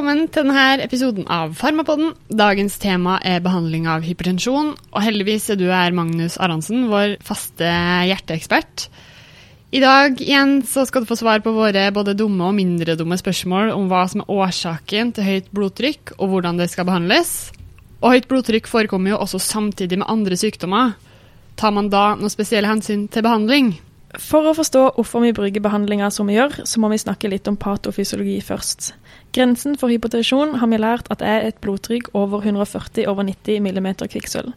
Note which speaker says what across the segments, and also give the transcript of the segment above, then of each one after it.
Speaker 1: Velkommen til denne episoden av Farmapodden. Dagens tema er behandling av hypertensjon, og heldigvis er du her, Magnus Aransen, vår faste hjerteekspert. I dag igjen så skal du få svar på våre både dumme og mindre dumme spørsmål om hva som er årsaken til høyt blodtrykk, og hvordan det skal behandles. Og høyt blodtrykk forekommer jo også samtidig med andre sykdommer. Tar man da noe spesielle hensyn til behandling?
Speaker 2: For å forstå hvorfor vi bruker behandlinga som vi gjør, så må vi snakke litt om patofysiologi først. Grensen for hypotensjon har vi lært at er et blodtrykk over 140 over 90 mm kvikksølv.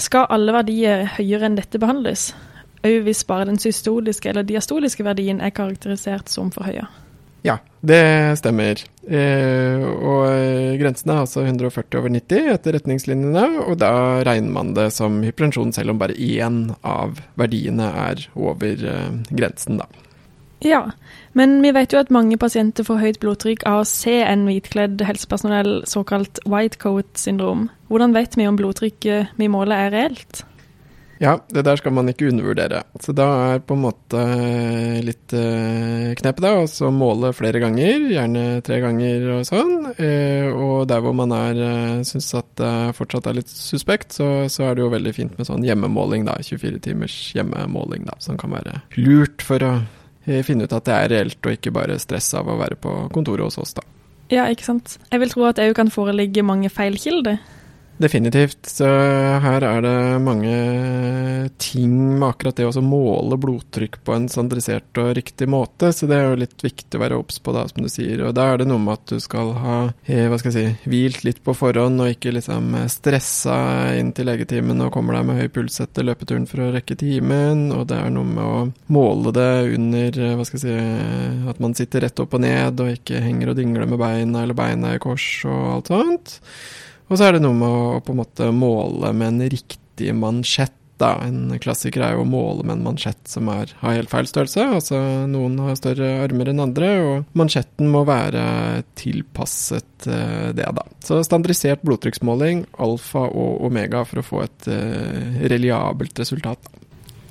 Speaker 2: Skal alle verdier høyere enn dette behandles? Òg hvis bare den systoliske eller diastoliske verdien er karakterisert som for høye.
Speaker 3: Ja, det stemmer. Eh, og grensen er altså 140 over 90 etter retningslinjene, og da regner man det som hypertensjon selv om bare én av verdiene er over eh, grensen, da.
Speaker 2: Ja, men vi vet jo at mange pasienter får høyt blodtrykk av å se en hvitkledd helsepersonell, såkalt white coat-syndrom. Hvordan vet vi om blodtrykket vi måler er reelt?
Speaker 3: Ja, det der skal man ikke undervurdere. Så da er på en måte litt eh, knepet da, å måle flere ganger, gjerne tre ganger og sånn. Eh, og der hvor man er eh, syns at det fortsatt er litt suspekt, så, så, er det jo veldig fint med sånn hjemmemåling, da. 24 timers hjemmemåling, da, som kan være lurt for å finne ut at det er reelt, og ikke bare stress av å være på kontoret hos oss, da.
Speaker 2: Ja, ikke sant. Jeg vil tro at det òg kan foreligge mange feilkilder.
Speaker 3: Definitivt. Så her er det mange ting med akkurat det å måle blodtrykk på en standardisert og riktig måte, så det er jo litt viktig å være obs på, da, som du sier. Og da er det noe med at du skal ha eh, hva skal jeg si, hvilt litt på forhånd, og ikke liksom stressa inn til legetimen og kommer deg med høy puls etter løpeturen for å rekke timen. Og det er noe med å måle det under hva skal jeg si, at man sitter rett opp og ned, og ikke henger og dingler med beina eller beina i kors og alt sånt. Og så er det noe med å på en måte måle med en riktig mansjett. Da. En klassiker er jo å måle med en mansjett som er, har helt feil størrelse. Altså noen har større armer enn andre, og mansjetten må være tilpasset uh, det, da. Så standardisert blodtrykksmåling, alfa og omega, for å få et uh, reliabelt resultat.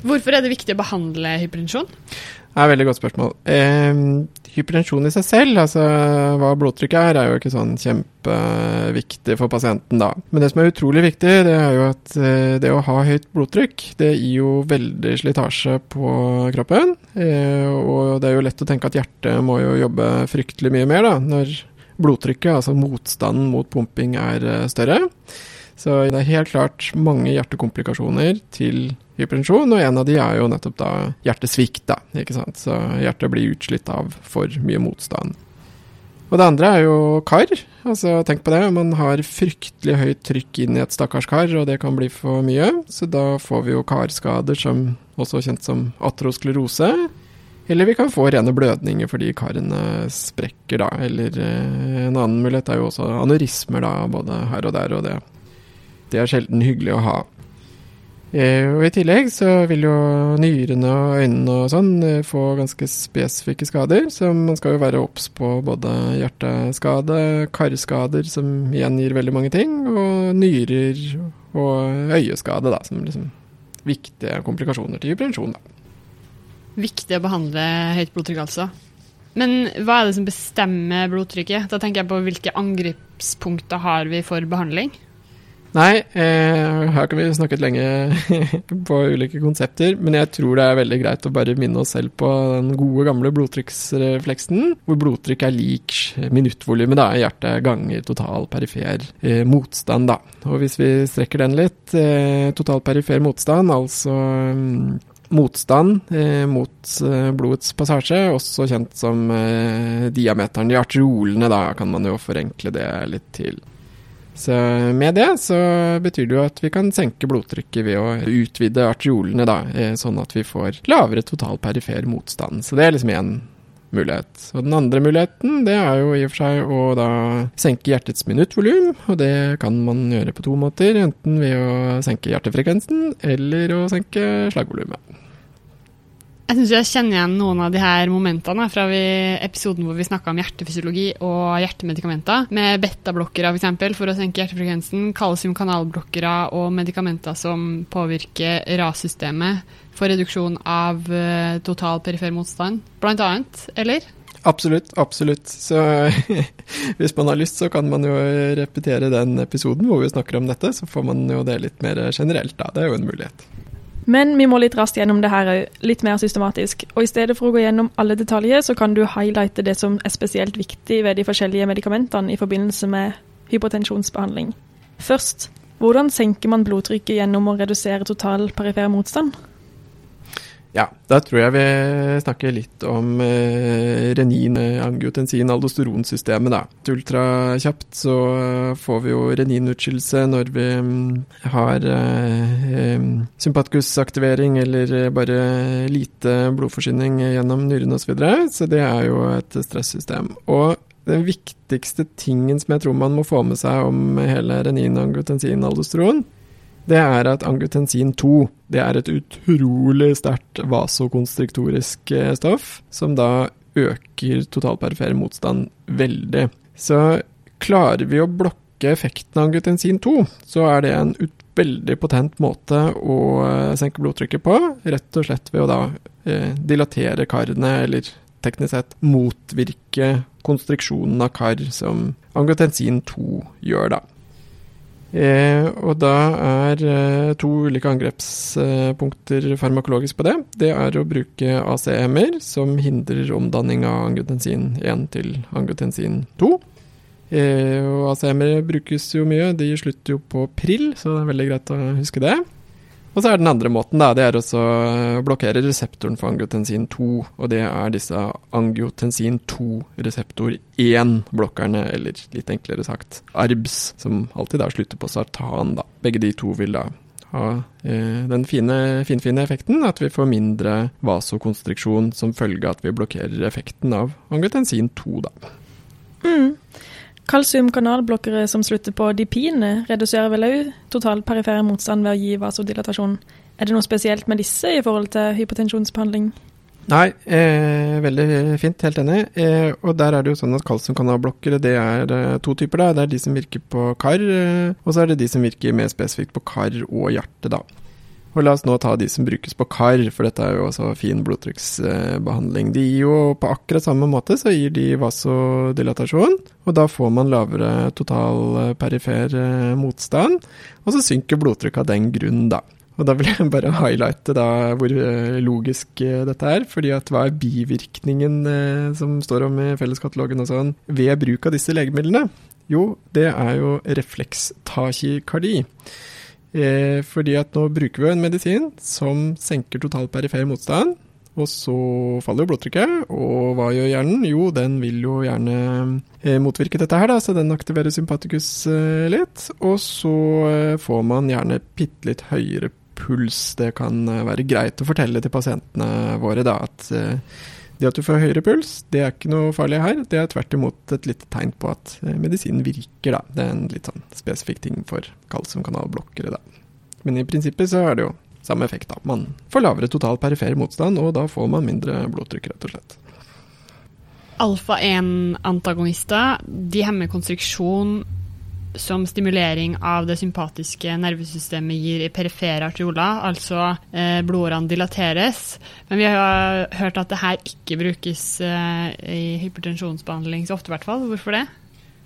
Speaker 1: Hvorfor er det viktig å behandle hypertensjon?
Speaker 3: Det er et veldig godt spørsmål. Eh, hypertensjon i seg selv, altså hva blodtrykket er, er jo ikke sånn kjempeviktig for pasienten da. Men det som er utrolig viktig, det er jo at eh, det å ha høyt blodtrykk, det gir jo veldig slitasje på kroppen. Eh, og det er jo lett å tenke at hjertet må jo jobbe fryktelig mye mer da, når blodtrykket, altså motstanden mot pumping, er eh, større. Så det er helt klart mange hjertekomplikasjoner til hypertensjon, og en av de er jo nettopp da hjertesvikt, da, ikke sant. Så hjertet blir utslitt av for mye motstand. Og det andre er jo kar. Altså, tenk på det. Man har fryktelig høyt trykk inn i et stakkars kar, og det kan bli for mye. Så da får vi jo karskader som også kjent som atrosklerose. Eller vi kan få rene blødninger fordi karene sprekker, da. Eller eh, en annen mulighet er jo også anorismer, da, både her og der, og det. Det er sjelden hyggelig å ha. Eh, og I tillegg så vil jo nyrene og øynene og sånn eh, få ganske spesifikke skader, så man skal jo være obs på både hjerteskade, karskader, som igjen gir veldig mange ting, og nyrer og øyeskade, da, som liksom viktige komplikasjoner til hypertensjon.
Speaker 1: Viktig å behandle høyt blodtrykk, altså. Men hva er det som bestemmer blodtrykket? Da tenker jeg på hvilke angrepspunkter har vi for behandling?
Speaker 3: Nei, eh, her kan vi snakket lenge på ulike konsepter, men jeg tror det er veldig greit å bare minne oss selv på den gode, gamle blodtrykksrefleksen, hvor blodtrykk er lik minuttvolumet i hjertet ganger total perifer eh, motstand. Da. Og hvis vi strekker den litt, eh, total perifer motstand, altså mm, motstand eh, mot eh, blodets passasje, også kjent som eh, diameteren i arteriolene, da kan man jo forenkle det litt til. Så med det så betyr det jo at vi kan senke blodtrykket ved å utvide arteriolene, da, eh, sånn at vi får lavere total perifer motstand. Så det er liksom én mulighet. Og den andre muligheten det er jo i og for seg å da senke hjertets minuttvolum, og det kan man gjøre på to måter. Enten ved å senke hjertefrekvensen eller å senke slagvolumet.
Speaker 1: Jeg syns jeg kjenner igjen noen av de her momentene fra vi, episoden hvor vi snakka om hjertefysiologi og hjertemedikamenter, med betablokkere f.eks. For, for å senke hjertefrekvensen, kalsiumkanalblokkere og medikamenter som påvirker RAS-systemet for reduksjon av uh, total perifer motstand, blant annet, eller?
Speaker 3: Absolutt, absolutt. Så hvis man har lyst, så kan man jo repetere den episoden hvor vi snakker om dette, så får man jo det litt mer generelt, da. Det er jo en mulighet.
Speaker 2: Men vi må litt raskt gjennom det her òg, litt mer systematisk. Og i stedet for å gå gjennom alle detaljer, så kan du highlighte det som er spesielt viktig ved de forskjellige medikamentene i forbindelse med hypotensjonsbehandling. Først, hvordan senker man blodtrykket gjennom å redusere total perifer motstand?
Speaker 3: Ja, da tror jeg vi snakker litt om eh, renin, angiotensin, aldosteronsystemet, da. Ultrakjapt så får vi jo reninutskillelse når vi mm, har eh, sympatikusaktivering eller bare lite blodforsyning gjennom nyrene osv. Så, videre. så det er jo et stressystem. Og den viktigste tingen som jeg tror man må få med seg om hele renin, angiotensin, aldosteron, det er at angiotensin 2 det er et utrolig sterkt vasokonstriktorisk eh, stoff, som da øker totalperifer motstand veldig. Så klarer vi å blokke effekten av angiotensin 2, så er det en veldig potent måte å eh, senke blodtrykket på, rett og slett ved å da eh, dilatere karene, eller teknisk sett motvirke konstruksjonen av kar som angiotensin 2 gjør, da. Eh, og da er eh, to ulike angrepspunkter farmakologisk på det. Det er å bruke ACM-er, som hindrer omdanning av angiotensin 1 til angiotensin 2. Eh, og ACM-er brukes jo mye, de slutter jo på prill, så det er veldig greit å huske det. Og så er den andre måten, da, det er å blokkere reseptoren for angiotensin 2. Og det er disse angiotensin 2-reseptor 1-blokkerne, eller litt enklere sagt ARBS, som alltid da slutter på sartan. da. Begge de to vil da ha eh, den fine, finfine effekten at vi får mindre vasokonstriksjon som følge av at vi blokkerer effekten av angiotensin 2, da.
Speaker 2: Mm. Kalsiumkanalblokkere som slutter på dipine, reduserer vel òg total perifer motstand ved å gi vasodilatasjon. Er det noe spesielt med disse i forhold til hypotensjonsbehandling?
Speaker 3: Nei, eh, veldig fint, helt enig. Eh, og der er det jo sånn at kalsiumkanalblokkere det er eh, to typer. da. Det er de som virker på kar, eh, og så er det de som virker mer spesifikt på kar og hjerte. da. Og la oss nå ta de som brukes på kar, for dette er jo også fin blodtrykksbehandling. De gir jo på akkurat samme måte, så gir de vasodilatasjon, og da får man lavere total perifer eh, motstand, og så synker blodtrykket av den grunn, da. Og da vil jeg bare highlighte da hvor eh, logisk eh, dette er. fordi at hva er bivirkningen som står om i felleskatalogen og sånn, ved bruk av disse legemidlene? Jo, det er jo reflekstakikardi. Eh, fordi at nå bruker vi en medisin som senker total perifer motstand, og så faller jo blodtrykket. Og hva gjør hjernen? Jo, den vil jo gjerne eh, motvirke dette her, da, så den aktiverer sympatikus eh, litt. Og så får man gjerne bitte litt høyere puls. Det kan være greit å fortelle til pasientene våre da, at det at du får høyere puls, det er ikke noe farlig her. Det er tvert imot et lite tegn på at eh, medisinen virker, da. Det er en litt sånn spesifikk ting for kalsiumkanalblokkere, da. Men i prinsippet så er det jo samme effekt, da. Man får lavere total perifer motstand, og da får man mindre blodtrykk, rett og slett.
Speaker 1: Alfa-1-antagonister de hemmer konstruksjon som stimulering av det sympatiske nervesystemet gir i perifere arterioler, altså eh, blodårene dilateres. Men vi har hørt at det her ikke brukes eh, i hypertensjonsbehandling så ofte, i hvert fall. Hvorfor det?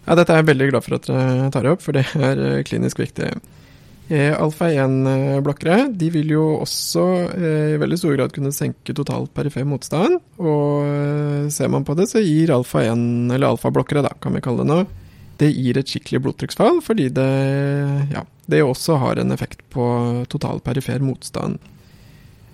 Speaker 3: Ja, Dette er jeg veldig glad for at dere tar opp, for det er eh, klinisk viktig. Eh, Alfa-1-blokkere de vil jo også eh, i veldig stor grad kunne senke total perifer motstand. Og ser man på det, så gir alfa-1, eller alfa-blokkere, da, kan vi kalle det nå, det gir et skikkelig blodtrykksfall, fordi det, ja, det også har en effekt på total perifer motstand.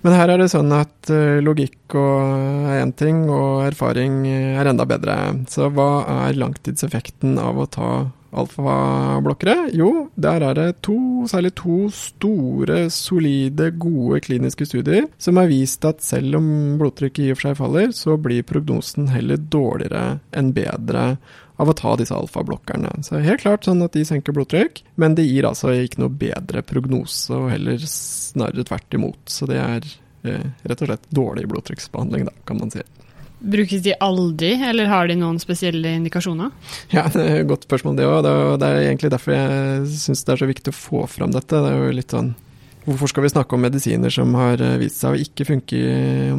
Speaker 3: Men her er det sånn at uh, logikk er én ting, og erfaring er enda bedre. Så hva er langtidseffekten av å ta alfablokkere? Jo, der er det to, særlig to store, solide, gode kliniske studier som har vist at selv om blodtrykket i og for seg faller, så blir prognosen heller dårligere enn bedre av å ta disse alfablokkerne. Så helt klart sånn at de senker blodtrykk, men det gir altså ikke noe bedre prognose, og heller snarere tvert imot. Så det er eh, rett og slett dårlig blodtrykksbehandling, da, kan man si.
Speaker 1: Brukes de aldri, eller har de noen spesielle indikasjoner?
Speaker 3: Ja, det er et godt spørsmål det òg. Det er egentlig derfor jeg syns det er så viktig å få fram dette. Det er jo litt sånn Hvorfor skal vi snakke om medisiner som har eh, vist seg å ikke funke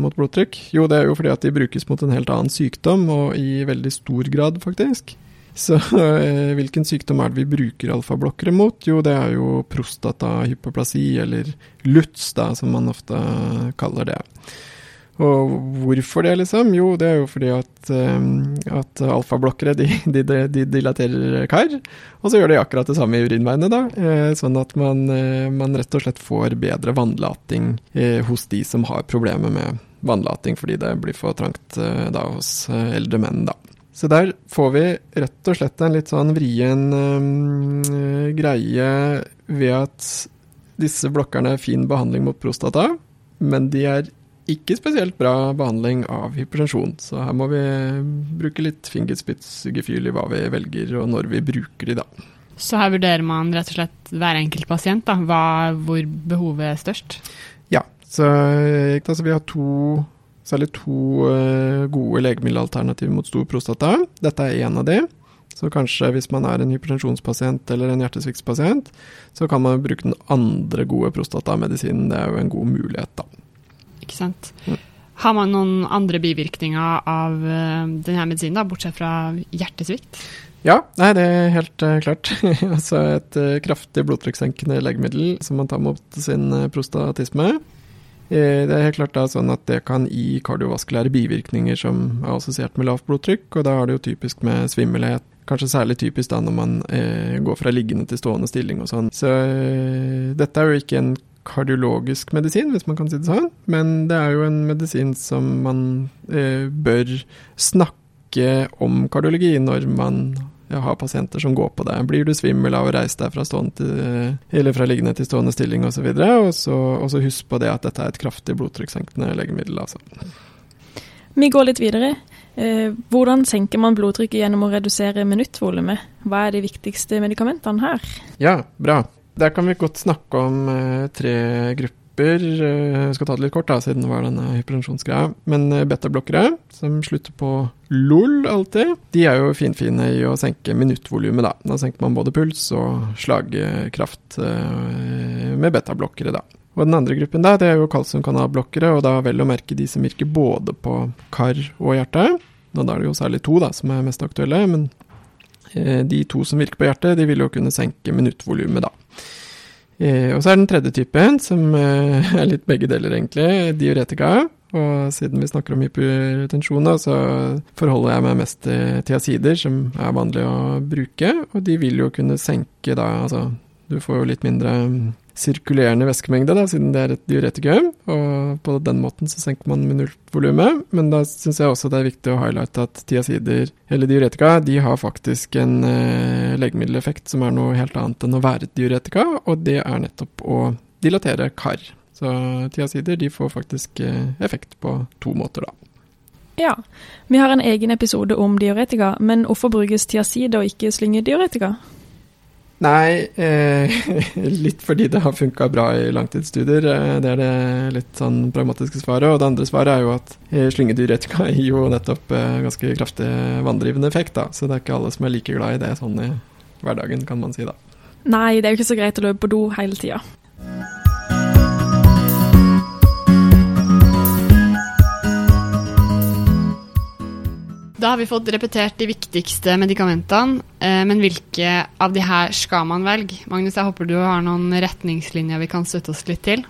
Speaker 3: mot blodtrykk? Jo, det er jo fordi at de brukes mot en helt annen sykdom, og i veldig stor grad, faktisk. Så eh, hvilken sykdom er det vi bruker alfablokkere mot? Jo, det er jo prostatahypoplasi, eller LUTS, da, som man ofte kaller det. Og hvorfor det, liksom? Jo, det er jo fordi at, um, at alfablokkere de, de, de, dilaterer kar, og så gjør de akkurat det samme i urinveiene, da. Eh, sånn at man, eh, man, rett og slett får bedre vannlating eh, hos de som har problemer med vannlating, fordi det blir for trangt da hos eldre menn, da. Så der får vi rett og slett en litt sånn vrien um, greie ved at disse blokkerne er fin behandling mot prostata, men de er ikke spesielt bra behandling av hypertensjon, så her må vi bruke litt fingerspitzgefühl i hva vi velger og når vi bruker de, da.
Speaker 1: Så her vurderer man rett og slett hver enkelt pasient, da, hva, hvor behovet er størst?
Speaker 3: Ja, så altså, vi har to, særlig to uh, gode legemiddelalternativer mot stor prostata. Dette er én av de. Så kanskje hvis man er en hypertensjonspasient eller en hjertesviktspasient, så kan man bruke den andre gode prostatamedisinen. Det er jo en god mulighet, da
Speaker 1: ikke sant. Har man noen andre bivirkninger av uh, denne medisinen, da, bortsett fra hjertesvikt?
Speaker 3: Ja, nei, det er helt uh, klart. altså et uh, kraftig blodtrykkssenkende legemiddel som man tar mot sin prostatisme. Det er helt klart da sånn at det kan gi kardiovaskulære bivirkninger som er assosiert med lavt blodtrykk, og da er det jo typisk med svimmelhet. Kanskje særlig typisk da når man eh, går fra liggende til stående stilling og sånn. Så eh, dette er jo ikke en kardiologisk medisin, hvis man kan si det sånn. Men det er jo en medisin som man eh, bør snakke om kardiologi når man har pasienter som går på det. Blir du svimmel av å reise deg fra, til, eller fra liggende til stående stilling osv. Og, så og så husk på det at dette er et kraftig blodtrykkssenkende legemiddel. altså.
Speaker 2: Vi går litt videre. Eh, hvordan senker man blodtrykket gjennom å redusere minuttvolumet? Hva er de viktigste medikamentene her?
Speaker 3: Ja, bra. Der kan vi godt snakke om eh, tre grupper. Eh, jeg skal ta det litt kort, da, siden det var denne hypertensjonsgreia. Men eh, betablokkere, som slutter på LOL alltid, de er jo finfine i å senke minuttvolumet, da. Da senker man både puls og slagkraft med betablokkere, da. Og den andre gruppen da, det er jo kalsiumkanalblokkere, og da vel å merke de som virker både på kar og hjerte. Og da er det jo særlig to da, som er mest aktuelle, men de to som virker på hjertet, de vil jo kunne senke minuttvolumet, da. Eh, og så er den tredje typen, som eh, er litt begge deler, egentlig, diuretika. Og siden vi snakker om hypertensjon, så forholder jeg meg mest til tiazider, som er vanlig å bruke. Og de vil jo kunne senke da, altså du får jo litt mindre sirkulerende væskemengde, da, siden det er et diuretikum. Og på den måten så senker man minuttvolumet. Men da syns jeg også det er viktig å highlighte at tiazider, eller diuretika, de har faktisk en eh, legemiddeleffekt som er noe helt annet enn å være et diuretika, og det er nettopp å dilatere kar. Så tiazider de får faktisk eh, effekt på to måter, da.
Speaker 2: Ja, vi har en egen episode om diuretika, men hvorfor brukes tiazid og ikke slyngediuretika?
Speaker 3: Nei, eh, litt fordi det har funka bra i langtidsstudier. Eh, det er det litt sånn pragmatiske svaret. Og det andre svaret er jo at slyngedyretika slyngediuretika gir jo nettopp eh, ganske kraftig vanndrivende effekt, da. Så det er ikke alle som er like glad i det sånn i hverdagen, kan man si da.
Speaker 2: Nei, det er jo ikke så greit å løpe på do hele tida.
Speaker 1: Da har vi fått repetert de viktigste medikamentene, eh, men hvilke av de her skal man velge? Magnus, jeg håper du har noen retningslinjer vi kan støtte oss litt til?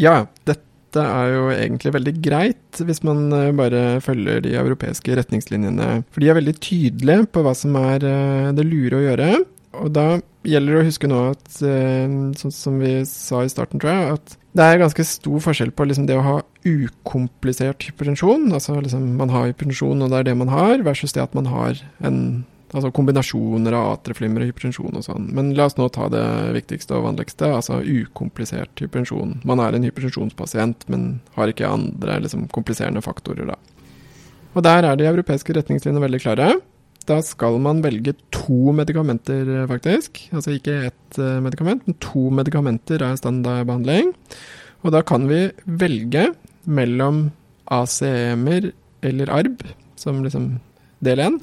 Speaker 3: Ja, dette er jo egentlig veldig greit hvis man eh, bare følger de europeiske retningslinjene. For de er veldig tydelige på hva som er eh, det lure å gjøre. Og da gjelder det å huske nå at, sånn som vi sa i starten, tror jeg, at det er ganske stor forskjell på liksom det å ha ukomplisert hypertensjon, altså liksom man har hypertensjon og det er det man har, versus det at man har en altså kombinasjoner av atreflimmer og hypertensjon og sånn. Men la oss nå ta det viktigste og vanligste, altså ukomplisert hypertensjon. Man er en hypertensjonspasient, men har ikke andre liksom, kompliserende faktorer, da. Og der er de europeiske retningslinjene veldig klare. Da skal man velge to medikamenter, faktisk. Altså ikke ett uh, medikament, men to medikamenter er standardbehandling. Og da kan vi velge mellom ACM-er eller ARB, som liksom del én.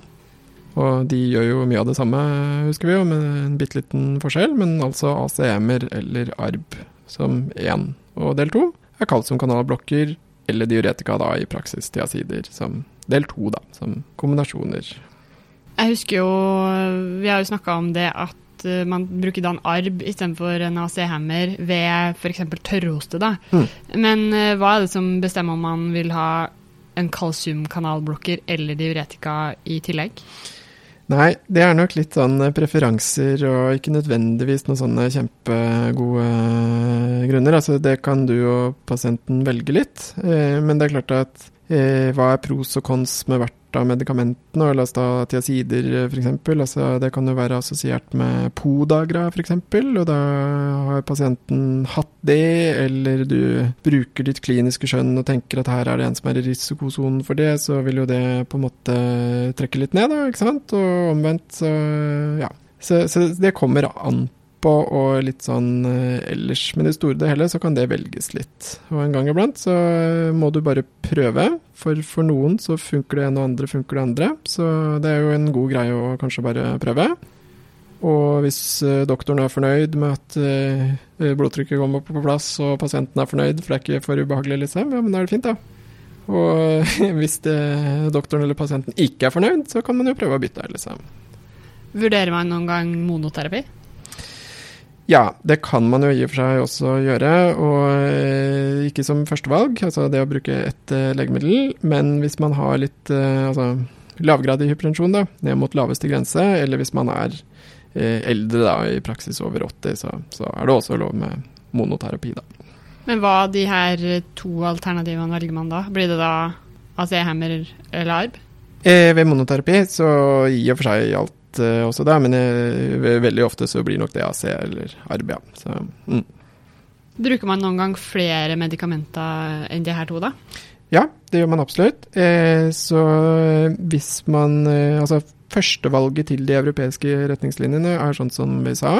Speaker 3: Og de gjør jo mye av det samme, husker vi jo, med en bitte liten forskjell. Men altså ACM-er eller ARB som én. Og del to er kalsiumkanalblokker eller diuretika da i praksis tiazider som del to, da, som kombinasjoner.
Speaker 1: Jeg husker jo, vi har jo snakka om det at eh, man bruker da en arb istedenfor en AC-hemmer ved f.eks. tørrhoste. da.
Speaker 3: Mm.
Speaker 1: Men eh, hva er det som bestemmer om man vil ha en kalsiumkanalblokker eller diuretika i tillegg?
Speaker 3: Nei, det er nok litt sånn preferanser og ikke nødvendigvis noen sånne kjempegode grunner. Altså det kan du og pasienten velge litt, eh, men det er klart at eh, hva er pros og cons med hvert av medikamentene, og la oss ta tiazider f.eks. Altså, det kan jo være assosiert med podagra f.eks., og da har pasienten hatt det, eller du bruker ditt kliniske skjønn og tenker at her er det en som er i risikosonen for det, så vil jo det på en måte trekke litt ned, da, ikke sant? Og omvendt, så ja. Så, så det kommer an på og litt sånn eh, ellers. Men i store det hele så kan det velges litt. Og en gang iblant så eh, må du bare prøve. For for noen så funker det ene, og andre funker det andre. Så det er jo en god greie å kanskje bare prøve. Og hvis eh, doktoren er fornøyd med at blodtrykket kommer på plass, og pasienten er fornøyd, for det er ikke for ubehagelig, liksom, ja, men da er det fint, da. Og hvis det, doktoren eller pasienten ikke er fornøyd, så kan man jo prøve å bytte, liksom.
Speaker 1: Vurderer man noen gang monoterapi?
Speaker 3: Ja, det kan man jo i og for seg også gjøre, og eh, ikke som førstevalg, altså det å bruke ett eh, legemiddel. Men hvis man har litt eh, altså, lavgradig hypertensjon, da, ned mot laveste grense, eller hvis man er eldre, da, i praksis over 80, så, så, er det også lov med monoterapi, da.
Speaker 1: Men hva de her to alternativene velger man da? Blir det da AC-hemmer eller ARB?
Speaker 3: Eh, ved monoterapi så i og for seg alt uh, også der, men jeg, veldig ofte så blir nok det AC eller ARB, ja. Så, mm.
Speaker 1: Bruker man noen gang flere medikamenter enn de her to, da?
Speaker 3: Ja, det gjør man absolutt. Eh, så hvis man eh, Altså, førstevalget til de europeiske retningslinjene er sånn som vi sa.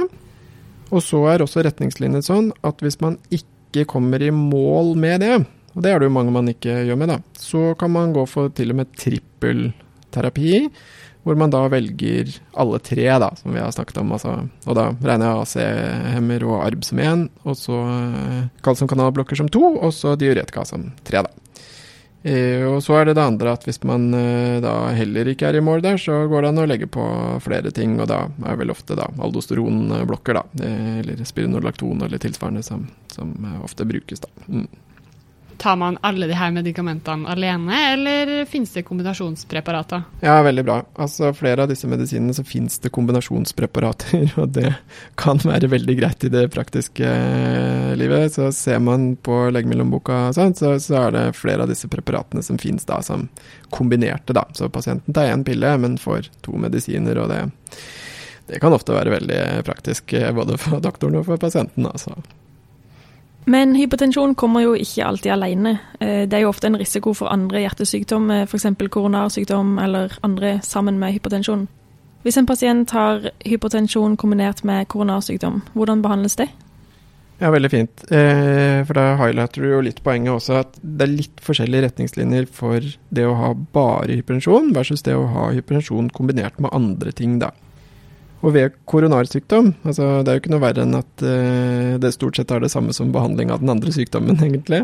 Speaker 3: Og så er også retningslinjene sånn at hvis man ikke kommer i mål med det, og det er det jo mange man ikke gjør med, da, så kan man gå for til og med trippelterapi hvor man da velger alle tre, da, som vi har snakket om. Altså, og da regner jeg AC-hemmer og ARB som én, og så eh, kalsiumkanalblokker som to, og så diuretika som tre, da. Eh, og så er det det andre at hvis man eh, da heller ikke er i mål der, så går det an å legge på flere ting, og da er vel ofte da aldosteronblokker, da, eh, eller spironolakton eller tilsvarende som, som eh, ofte brukes, da. Mm.
Speaker 1: Tar man alle de her medikamentene alene, eller finnes det kombinasjonspreparater?
Speaker 3: Ja, veldig bra. Altså Flere av disse medisinene så finnes det kombinasjonspreparater, og det kan være veldig greit i det praktiske eh, livet. Så ser man på legemiddelhåndboka, sånn, så, så er det flere av disse preparatene som finnes da som kombinerte. da. Så pasienten tar én pille, men får to medisiner, og det, det kan ofte være veldig praktisk eh, både for doktoren og for pasienten. altså.
Speaker 2: Men hypotensjon kommer jo ikke alltid alene. Eh, det er jo ofte en risiko for andre hjertesykdom, f.eks. koronarsykdom eller andre sammen med hypotensjon. Hvis en pasient har hypotensjon kombinert med koronarsykdom, hvordan behandles det?
Speaker 3: Ja, veldig fint. Eh, for da highlighter du jo litt poenget også at det er litt forskjellige retningslinjer for det å ha bare hypertensjon versus det å ha hypertensjon kombinert med andre ting, da. Og ved koronarsykdom, altså det er jo ikke noe verre enn at uh, det stort sett er det samme som behandling av den andre sykdommen, egentlig.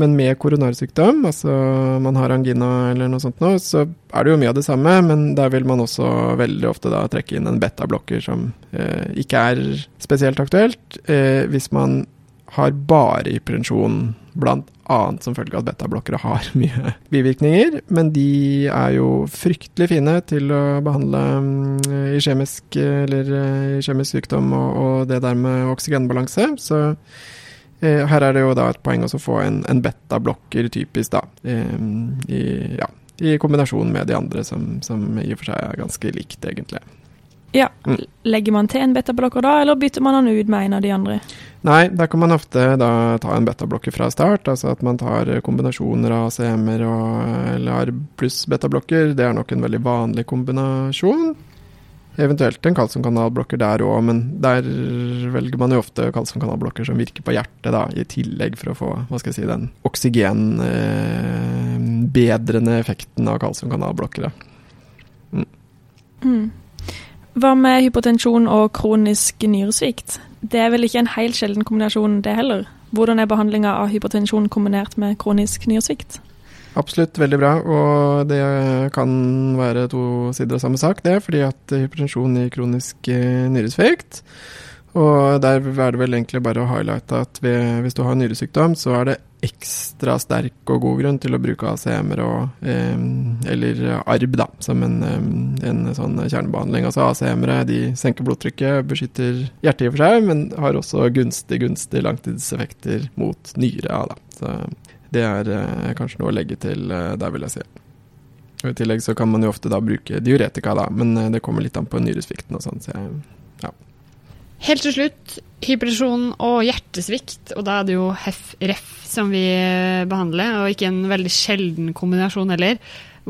Speaker 3: Men med koronarsykdom, altså man har angina eller noe sånt nå, så er det jo mye av det samme, men der vil man også veldig ofte da trekke inn en betablokker som uh, ikke er spesielt aktuelt. Uh, hvis man har bare hypertensjon Bl.a. som følge av at betablokkere har mye bivirkninger. Men de er jo fryktelig fine til å behandle mm, i kjemisk, eller eh, i kjemisk sykdom og, og, det der med oksygenbalanse. Så eh, her er det jo da et poeng å få en, en betablokker typisk, da. Eh, i, ja, I kombinasjon med de andre, som, som i og for seg er ganske likt, egentlig.
Speaker 2: Ja. Mm. Legger man til en betablokker da, eller bytter man den ut med en av de andre?
Speaker 3: Nei, da kan man ofte da ta en betablokker fra start. Altså at man tar kombinasjoner av CM-er og LR pluss betablokker. Det er nok en veldig vanlig kombinasjon. Eventuelt en kalsiumkanalblokker der òg, men der velger man jo ofte kalsiumkanalblokker som virker på hjertet, da, i tillegg for å få hva skal jeg si, den oksygenbedrende eh, effekten av kalsiumkanalblokker. Mm.
Speaker 2: Mm. Hva med hypotensjon og kronisk nyresvikt? Det er vel ikke en helt sjelden kombinasjon, det heller. Hvordan er behandlinga av hypotensjon kombinert med kronisk nyresvikt?
Speaker 3: Absolutt veldig bra, og det kan være to sider av samme sak, det. Fordi at hypotensjon i kronisk eh, nyresvikt. Og der er det vel egentlig bare å highlighte at ved, hvis du har nyresykdom, så er det ekstra sterk og god grunn til å bruke ACM-er og eh, eller ARB da, som en, en sånn kjernebehandling. Altså ACM-ere de senker blodtrykket, beskytter hjertet i og for seg, men har også gunstig, gunstig langtidseffekter mot nyre. Da. Så det er eh, kanskje noe å legge til eh, der, vil jeg si. Og I tillegg så kan man jo ofte da bruke diuretika, da, men eh, det kommer litt an på nyresvikten og sånn. så jeg
Speaker 1: Helt til slutt, hypertensjon og hjertesvikt. Og da er det jo HEF-REF som vi behandler, og ikke en veldig sjelden kombinasjon heller.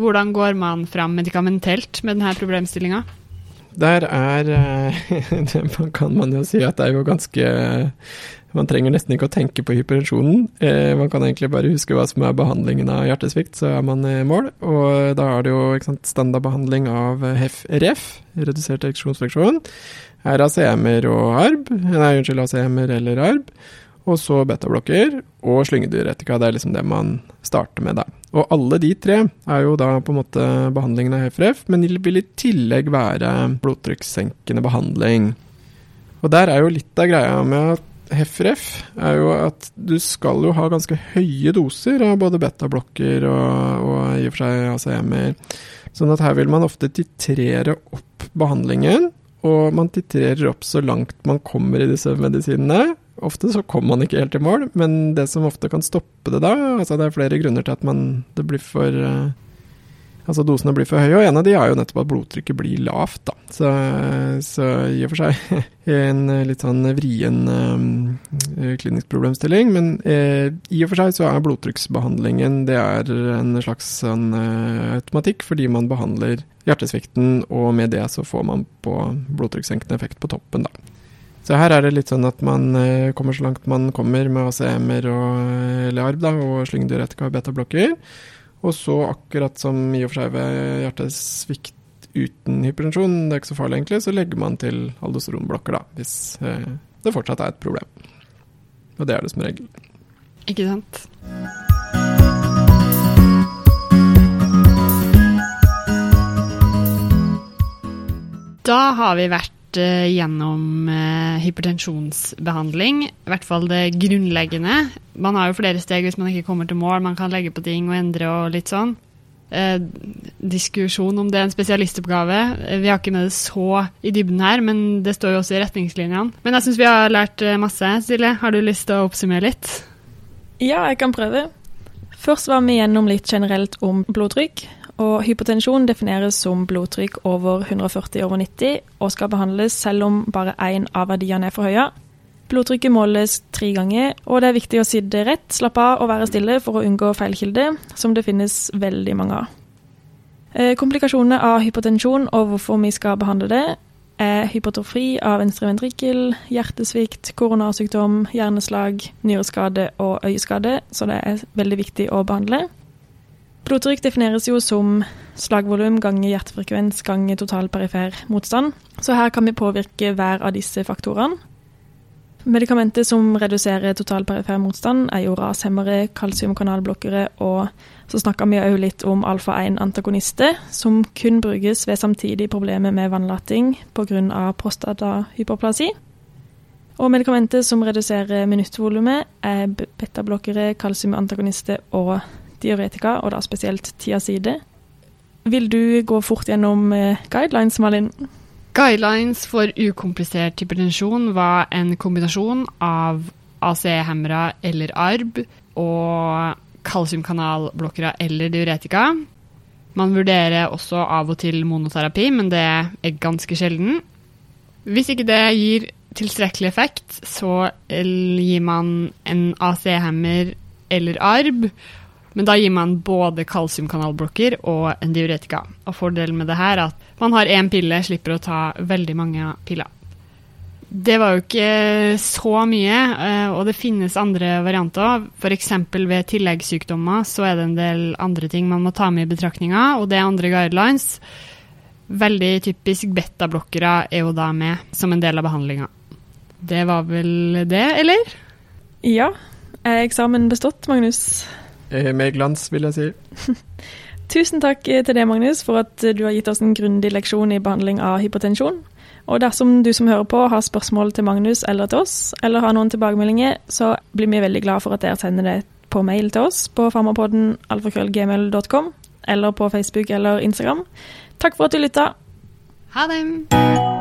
Speaker 1: Hvordan går man fram medikamentelt med denne problemstillinga?
Speaker 3: Der er Det kan man jo si at det er jo ganske Man trenger nesten ikke å tenke på hypertensjonen. Eh, man kan egentlig bare huske hva som er behandlingen av hjertesvikt, så er man i mål. Og da er det jo sant, standardbehandling av HEF-REF, redusert ereksjonsfleksjon er ACM-er og ARB, nei, unnskyld, ACM-er eller ARB. Og så betablokker og slyngedyretika. Det er liksom det man starter med, da. Og alle de tre er jo da på en måte behandlingen av HFRF, men vil i tillegg være blodtrykkssenkende behandling. Og der er jo litt av greia med at HFRF er jo at du skal jo ha ganske høye doser av både betablokker og, og i og for seg ACM-er. Sånn at her vil man ofte titrere opp behandlingen og man titrerer opp så langt man kommer i disse medisinene. Ofte så kommer man ikke helt i mål, men det som ofte kan stoppe det da altså Det er flere grunner til at man, det blir for uh, Altså dosene blir for høye, og en av de er jo nettopp at blodtrykket blir lavt, da. Så, så i og for seg en litt sånn vrien um, klinisk problemstilling. Men eh, i og for seg så er blodtrykksbehandlingen det er en slags sånn uh, automatikk, fordi man behandler hjertesvikten, og med det så får man på blodtrykkssenkende effekt på toppen, da. Så her er det litt sånn at man kommer så langt man kommer med ACM-er og LARB ARB, da, og slyngdiuretika og betablokker. Og så, akkurat som i og for seg ved hjertesvikt uten hypertensjon, det er ikke så farlig egentlig, så legger man til aldosteronblokker, da, hvis eh, det fortsatt er et problem. Og det er det som regel.
Speaker 1: Ikke sant. Da har vi vært gjennom eh, hypertensjonsbehandling. I hvert fall det grunnleggende. Man har jo flere steg hvis man ikke kommer til mål. Man kan legge på ting og endre og litt sånn. Eh, diskusjon om det er en spesialistoppgave. Eh, vi har ikke med det så i dybden her, men det står jo også i retningslinjene. Men jeg syns vi har lært masse. Silje, har du lyst til å oppsummere litt?
Speaker 2: Ja, jeg kan prøve. Først var vi gjennom litt generelt om blodtrykk. Og hypotensjon defineres som blodtrykk over 140 over 90 og skal behandles selv om bare én av verdiene er for høye. Blodtrykket måles tre ganger, og det er viktig å sitte rett, slappe av og være stille for å unngå feilkilde, som det finnes veldig mange av. Eh, komplikasjonene av hypotensjon og hvorfor vi skal behandle det, er hypotrofi av venstre ventrikkel, hjertesvikt, koronasykdom, hjerneslag, nyreskade og øyeskade, så det er veldig viktig å behandle. Blodtrykk defineres jo som slagvolum ganger hjertefrekvens ganger total perifer motstand, så her kan vi påvirke hver av disse faktorene. Medikamenter som reduserer total perifer motstand, er jo rashemmere, kalsiumkanalblokkere, og så snakka vi òg litt om alfa-1-antagonister, som kun brukes ved samtidig problemer med vannlating pga. prostatahyperplasi. Og medikamenter som reduserer minuttvolumet, er betablokkere, kalsiumantagonister og diuretika, og da spesielt tiazide. Vil du gå fort gjennom eh, guidelines, Malin?
Speaker 1: Guidelines for ukomplisert hypertensjon var en kombinasjon av ACE-hemmere eller ARB og kalsiumkanalblokkere eller diuretika. Man vurderer også av og til monoterapi, men det er ganske sjelden. Hvis ikke det gir tilstrekkelig effekt, så gir man en AC-hemmer eller ARB, men da gir man både kalsiumkanalblokker og en diuretika. Og fordelen med det her er at man har én pille, slipper å ta veldig mange piller. Det var jo ikke så mye, eh, og det finnes andre varianter. F.eks. ved tilleggssykdommer så er det en del andre ting man må ta med i betraktninga, og det er andre guidelines. Veldig typisk betablokkere er jo da med som en del av behandlinga. Det var vel det, eller?
Speaker 2: Ja. Er eksamen bestått, Magnus?
Speaker 3: Eh, Med glans, vil jeg si.
Speaker 2: Tusen takk til deg, Magnus, for at du har gitt oss en grundig leksjon i behandling av hypotensjon. Og dersom du som hører på har spørsmål til Magnus eller til oss, eller har noen tilbakemeldinger, så blir vi veldig glad for at dere sender det på mail til oss på farmapodden alfakrøllgmail.com, eller på Facebook eller Instagram. Takk for at du lytta.
Speaker 1: Ha det!